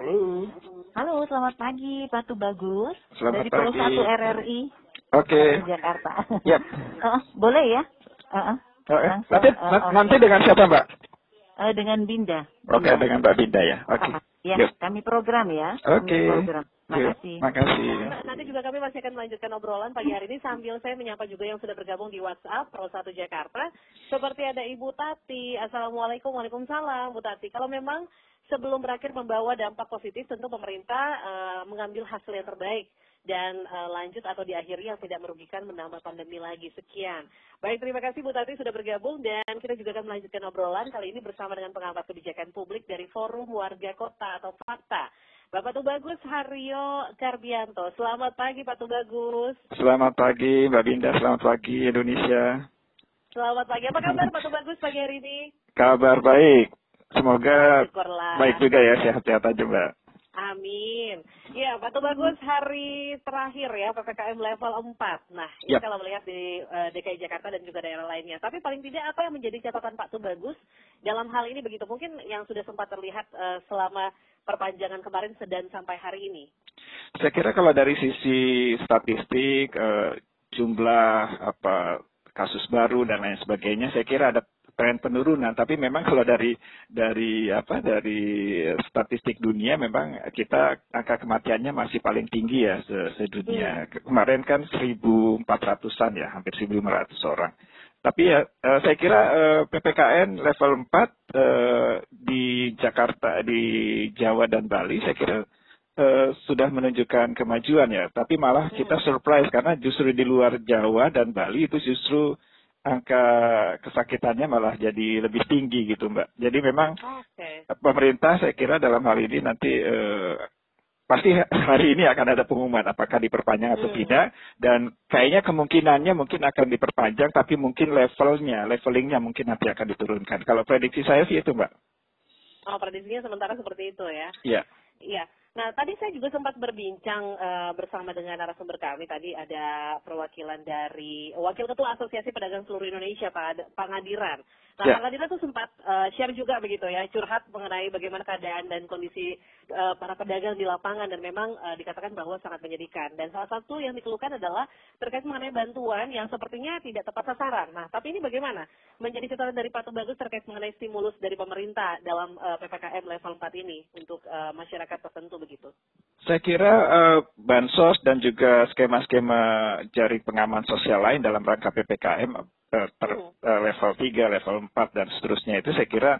Halo. Halo, selamat pagi Pak Bagus Selamat dari pagi. Polo 1 RRI Oke. Jakarta. Yap. Eh, boleh ya? Eh, eh. Oh, eh, Langsung, nanti eh, na- oke. nanti dengan siapa Mbak? Eh, dengan Binda. Oke, Binda. dengan Mbak Binda ya. Oke. Ah, ya, Yuk. kami program ya. Oke. program. Yuk, Makasih. Makasih. Nanti juga kami masih akan melanjutkan obrolan pagi hari ini sambil saya menyapa juga yang sudah bergabung di WhatsApp Pro 1 Jakarta. Seperti ada Ibu Tati. Assalamualaikum, Waalaikumsalam Bu Tati. Kalau memang sebelum berakhir membawa dampak positif tentu pemerintah eh, mengambil hasil yang terbaik dan eh, lanjut atau diakhiri yang tidak merugikan menambah pandemi lagi. Sekian. Baik, terima kasih Bu Tati sudah bergabung dan kita juga akan melanjutkan obrolan kali ini bersama dengan pengamat kebijakan publik dari Forum Warga Kota atau FAKTA. Bapak Tubagus Haryo Karbianto. Selamat pagi Pak Tubagus. Selamat pagi Mbak Binda, selamat pagi Indonesia. Selamat pagi. Apa kabar Pak Tubagus pagi hari ini? Kabar baik. Semoga Syukurlah. baik juga ya, sehat-sehat aja Mbak. Amin. Ya, Pak Tubagus hari terakhir ya PPKM level 4. Nah, ini Yap. kalau melihat di eh, DKI Jakarta dan juga daerah lainnya. Tapi paling tidak apa yang menjadi catatan Pak Tubagus dalam hal ini begitu mungkin yang sudah sempat terlihat eh, selama perpanjangan kemarin sedang sampai hari ini. Saya kira kalau dari sisi statistik, eh, jumlah apa kasus baru dan lain sebagainya, saya kira ada tren penurunan. Tapi memang kalau dari dari apa dari statistik dunia, memang kita angka kematiannya masih paling tinggi ya se- sedunia. Kemarin kan 1.400an ya, hampir 1.500 orang. Tapi ya eh, saya kira eh, PPKN level 4 eh, di Jakarta, di Jawa dan Bali, saya kira eh, sudah menunjukkan kemajuan ya. Tapi malah kita surprise karena justru di luar Jawa dan Bali itu justru angka kesakitannya malah jadi lebih tinggi gitu Mbak. Jadi memang Oke. pemerintah saya kira dalam hal ini nanti eh, pasti hari ini akan ada pengumuman apakah diperpanjang atau Hmm. tidak dan kayaknya kemungkinannya mungkin akan diperpanjang tapi mungkin levelnya levelingnya mungkin nanti akan diturunkan. Kalau prediksi saya sih itu Mbak. Oh, prediksinya sementara seperti itu ya. Iya. Iya. Nah, tadi saya juga sempat berbincang eh, bersama dengan narasumber kami. Tadi ada perwakilan dari Wakil Ketua Asosiasi Pedagang Seluruh Indonesia, Pak Ad- Pak Ngadiran. Nah, Ya. Pak Ngadiran tuh sempat eh, share juga begitu ya, curhat mengenai bagaimana keadaan dan kondisi eh, para pedagang di lapangan dan memang eh, dikatakan bahwa sangat menyedihkan. Dan salah satu yang dikeluhkan adalah terkait mengenai bantuan yang sepertinya tidak tepat sasaran. Nah, tapi ini bagaimana? Menjadi catatan dari Pak Bagus terkait mengenai stimulus dari pemerintah dalam eh, PPKM level 4 ini untuk eh, masyarakat tertentu begitu. Saya kira eh, bansos dan juga skema-skema jaring pengaman sosial lain dalam rangka PPKM eh, per Hmm. eh, level 3, level 4 dan seterusnya itu saya kira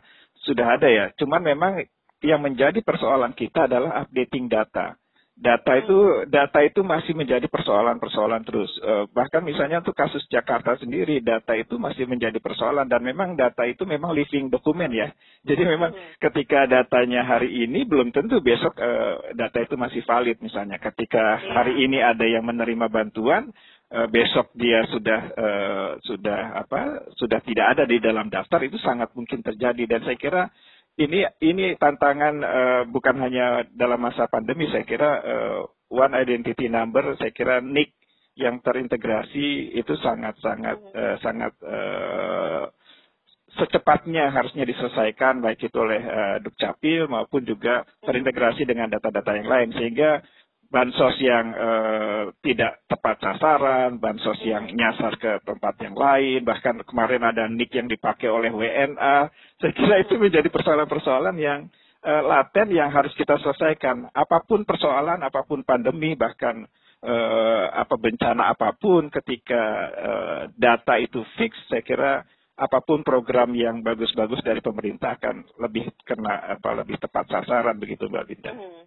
sudah ada ya. Cuman memang yang menjadi persoalan kita adalah updating data. Data itu data itu masih menjadi persoalan-persoalan terus. Eh, bahkan misalnya untuk kasus Jakarta sendiri data itu masih menjadi persoalan dan memang data itu memang living dokumen ya. Jadi memang Hmm. ketika datanya hari ini belum tentu besok eh, data itu masih valid misalnya. Ketika Iya. hari ini ada yang menerima bantuan eh, besok dia sudah sudah apa sudah tidak ada di dalam daftar itu sangat mungkin terjadi dan saya kira ini ini tantangan eh, bukan hanya dalam masa pandemi saya kira eh, one identity number saya kira NIK yang terintegrasi itu sangat sangat eh, sangat eh, secepatnya harusnya diselesaikan baik itu oleh eh, Dukcapil maupun juga terintegrasi dengan data-data yang lain. Sehingga bansos yang eh, tidak tepat sasaran, bansos yang nyasar ke tempat yang lain, bahkan kemarin ada NIK yang dipakai oleh WNA, saya kira itu menjadi persoalan-persoalan yang eh, laten yang harus kita selesaikan. Apa pun persoalan, apa pun pandemi, bahkan eh, apa bencana apa pun, ketika eh, data itu fix, saya kira apa pun program yang bagus-bagus dari pemerintah akan lebih kena apa lebih tepat sasaran begitu Mbak Binda. Hmm.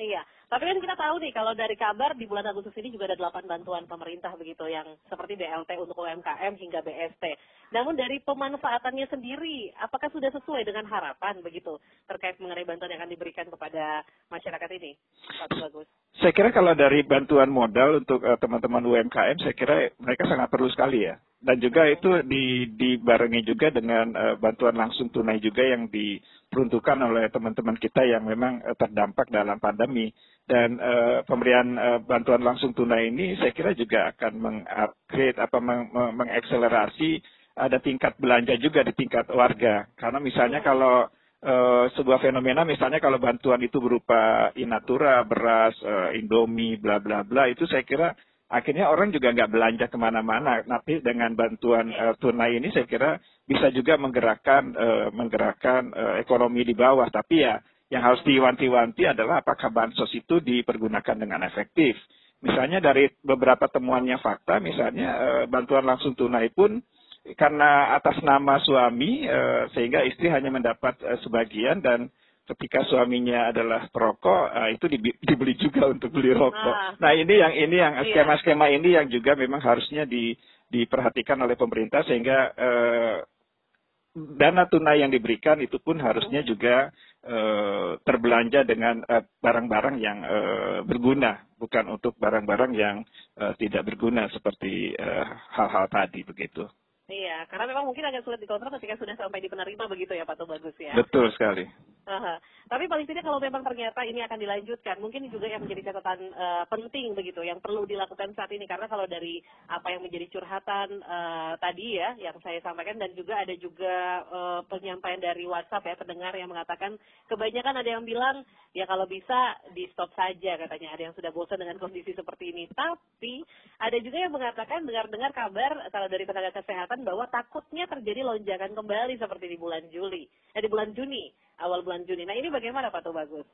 Iya, tapi kan kita tahu nih kalau dari kabar di bulan Agustus ini juga ada delapan bantuan pemerintah begitu yang seperti BLT untuk UMKM hingga BST. Namun dari pemanfaatannya sendiri, apakah sudah sesuai dengan harapan begitu terkait mengenai bantuan yang akan diberikan kepada masyarakat ini? Bagus. Saya kira kalau dari bantuan modal untuk eh, teman-teman UMKM, saya kira mereka sangat perlu sekali ya. Dan juga itu di, dibarengi juga dengan eh, bantuan langsung tunai juga yang diperuntukkan oleh teman-teman kita yang memang eh, terdampak dalam pandemi. Dan eh, pemberian eh, bantuan langsung tunai ini saya kira juga akan mengupgrade apa meng- mengakselerasi ada tingkat belanja juga di tingkat warga. Karena misalnya kalau uh, sebuah fenomena misalnya kalau bantuan itu berupa inatura, beras, uh, indomie, bla bla bla itu saya kira akhirnya orang juga nggak belanja ke mana-mana. Tapi dengan bantuan uh, tunai ini saya kira bisa juga menggerakkan uh, menggerakkan uh, ekonomi di bawah. Tapi ya yang harus diwanti-wanti adalah apakah bansos itu dipergunakan dengan efektif. Misalnya dari beberapa temuannya fakta, misalnya uh, bantuan langsung tunai pun karena atas nama suami uh, sehingga istri hanya mendapat uh, sebagian dan ketika suaminya adalah perokok uh, itu dibeli juga untuk beli rokok. Ah. Nah ini yang ini yang iya. skema-skema ini yang juga memang harusnya di, diperhatikan oleh pemerintah sehingga uh, dana tunai yang diberikan itu pun harusnya juga uh, terbelanja dengan barang-barang uh, yang uh, berguna, bukan untuk barang-barang yang uh, tidak berguna seperti hal-hal uh, tadi begitu. Iya, karena memang mungkin agak sulit dikontrol ketika sudah sampai di penerima begitu ya Pak Tuh Bagus ya. Betul sekali. Aha. Tapi paling tidak kalau memang ternyata ini akan dilanjutkan, mungkin juga yang menjadi catatan uh, penting begitu, yang perlu dilakukan saat ini karena kalau dari apa yang menjadi curhatan uh, tadi ya, yang saya sampaikan dan juga ada juga uh, penyampaian dari WhatsApp ya pendengar yang mengatakan kebanyakan ada yang bilang ya kalau bisa di stop saja katanya ada yang sudah bosan dengan kondisi seperti ini. Tapi ada juga yang mengatakan dengar-dengar kabar kalau dari tenaga kesehatan bahwa takutnya terjadi lonjakan kembali seperti di bulan Juli, eh, di bulan Juni, awal bulan Juni. Nah ini bagaimana Pak Tuh Bagus?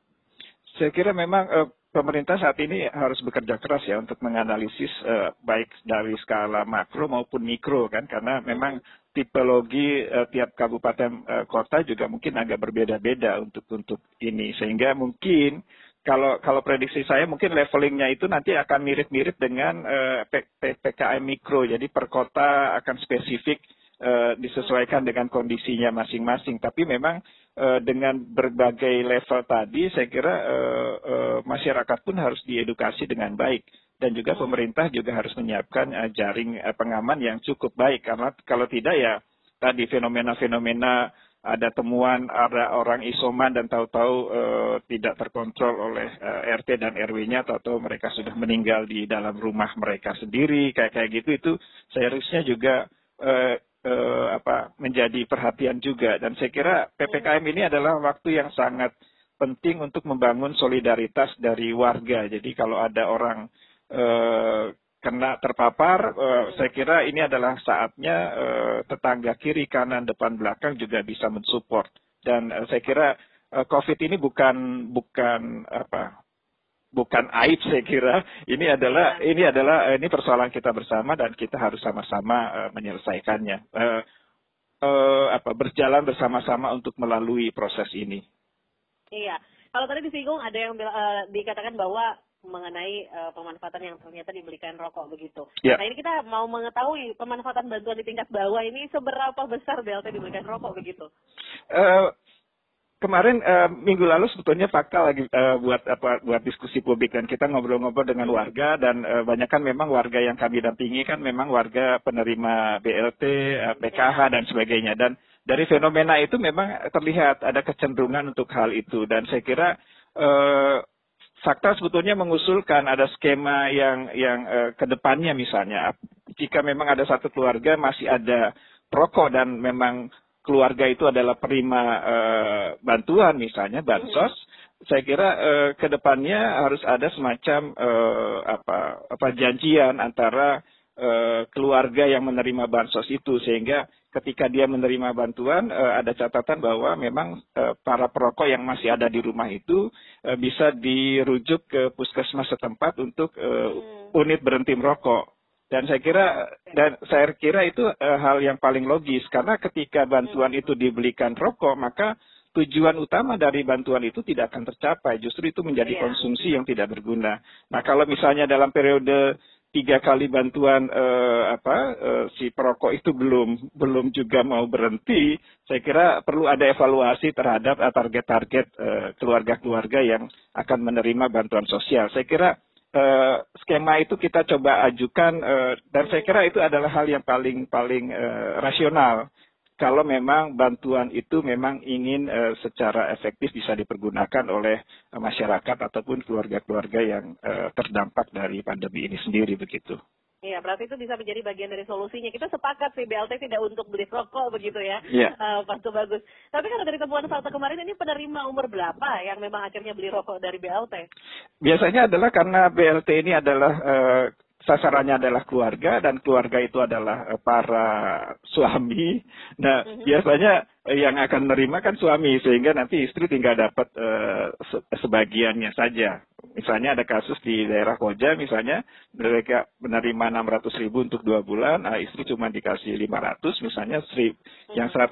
Saya kira memang uh, pemerintah saat ini harus bekerja keras ya untuk menganalisis uh, baik dari skala makro maupun mikro kan karena memang tipologi uh, tiap kabupaten uh, kota juga mungkin agak berbeda-beda untuk untuk ini sehingga mungkin kalau kalau prediksi saya mungkin levelingnya itu nanti akan mirip-mirip dengan uh, PPKM mikro. Jadi per kota akan spesifik uh, disesuaikan dengan kondisinya masing-masing. Tapi memang uh, dengan berbagai level tadi saya kira uh, uh, masyarakat pun harus diedukasi dengan baik. Dan juga pemerintah juga harus menyiapkan uh, jaring uh, pengaman yang cukup baik. Karena kalau tidak ya tadi fenomena-fenomena ada temuan ada orang isoman dan tahu-tahu uh, tidak terkontrol oleh uh, RT dan RW-nya tahu-tahu mereka sudah meninggal di dalam rumah mereka sendiri kayak kayak gitu. Itu seharusnya juga uh, uh, apa menjadi perhatian juga. Dan saya kira PPKM ini adalah waktu yang sangat penting untuk membangun solidaritas dari warga. Jadi kalau ada orang kena terpapar, uh, saya kira ini adalah saatnya uh, tetangga kiri, kanan, depan, belakang juga bisa mensupport. Dan uh, saya kira uh, COVID ini bukan bukan apa bukan aib saya kira ini adalah ini adalah ini persoalan kita bersama dan kita harus sama-sama uh, menyelesaikannya uh, uh, apa berjalan bersama-sama untuk melalui proses ini. Iya, kalau tadi disinggung ada yang uh, dikatakan bahwa mengenai uh, pemanfaatan yang ternyata diberikan rokok begitu. Ya. Nah ini kita mau mengetahui pemanfaatan bantuan di tingkat bawah ini seberapa besar BLT diberikan rokok begitu? Uh, kemarin uh, minggu lalu sebetulnya fakta lagi uh, buat apa buat diskusi publik dan kita ngobrol-ngobrol dengan warga dan uh, banyak kan memang warga yang kami dampingi kan memang warga penerima BLT, uh, PKH dan sebagainya dan dari fenomena itu memang terlihat ada kecenderungan untuk hal itu dan saya kira uh, fakta sebetulnya mengusulkan ada skema yang yang uh, ke depannya misalnya. Jika memang ada satu keluarga masih ada perokok dan memang keluarga itu adalah perima uh, bantuan misalnya bansos, saya kira uh, ke depannya harus ada semacam uh, apa apa janjian antara uh, keluarga yang menerima bansos itu. Sehingga ketika dia menerima bantuan uh, ada catatan bahwa memang uh, para perokok yang masih ada di rumah itu uh, bisa dirujuk ke puskesmas setempat untuk uh, unit berhenti merokok. Dan saya kira dan saya kira itu uh, hal yang paling logis. Karena ketika bantuan itu dibelikan rokok maka tujuan utama dari bantuan itu tidak akan tercapai. Justru itu menjadi yeah. konsumsi yang tidak berguna. Nah kalau misalnya dalam periode tiga kali bantuan uh, apa uh, si perokok itu belum belum juga mau berhenti, saya kira perlu ada evaluasi terhadap target-target uh, keluarga-keluarga yang akan menerima bantuan sosial. Saya kira uh, skema itu kita coba ajukan uh, dan saya kira itu adalah hal yang paling paling uh, rasional kalau memang bantuan itu memang ingin uh, secara efektif bisa dipergunakan oleh uh, masyarakat ataupun keluarga-keluarga yang uh, terdampak dari pandemi ini sendiri begitu. Iya, berarti itu bisa menjadi bagian dari solusinya. Kita sepakat sih BLT tidak untuk beli rokok begitu ya. Iya. Eh, Pas itu bagus. Tapi kalau dari temuan fakta kemarin ini penerima umur berapa yang memang akhirnya beli rokok dari BLT? Biasanya adalah karena BLT ini adalah eh, sasarannya adalah keluarga dan keluarga itu adalah eh, para suami. Nah, Mhm. biasanya eh, yang akan menerima kan suami sehingga nanti istri tinggal dapat se- sebagiannya saja. Misalnya ada kasus di daerah Koja misalnya mereka menerima 600 ribu untuk dua bulan, nah istri cuma dikasih 500 misalnya seri- yang 100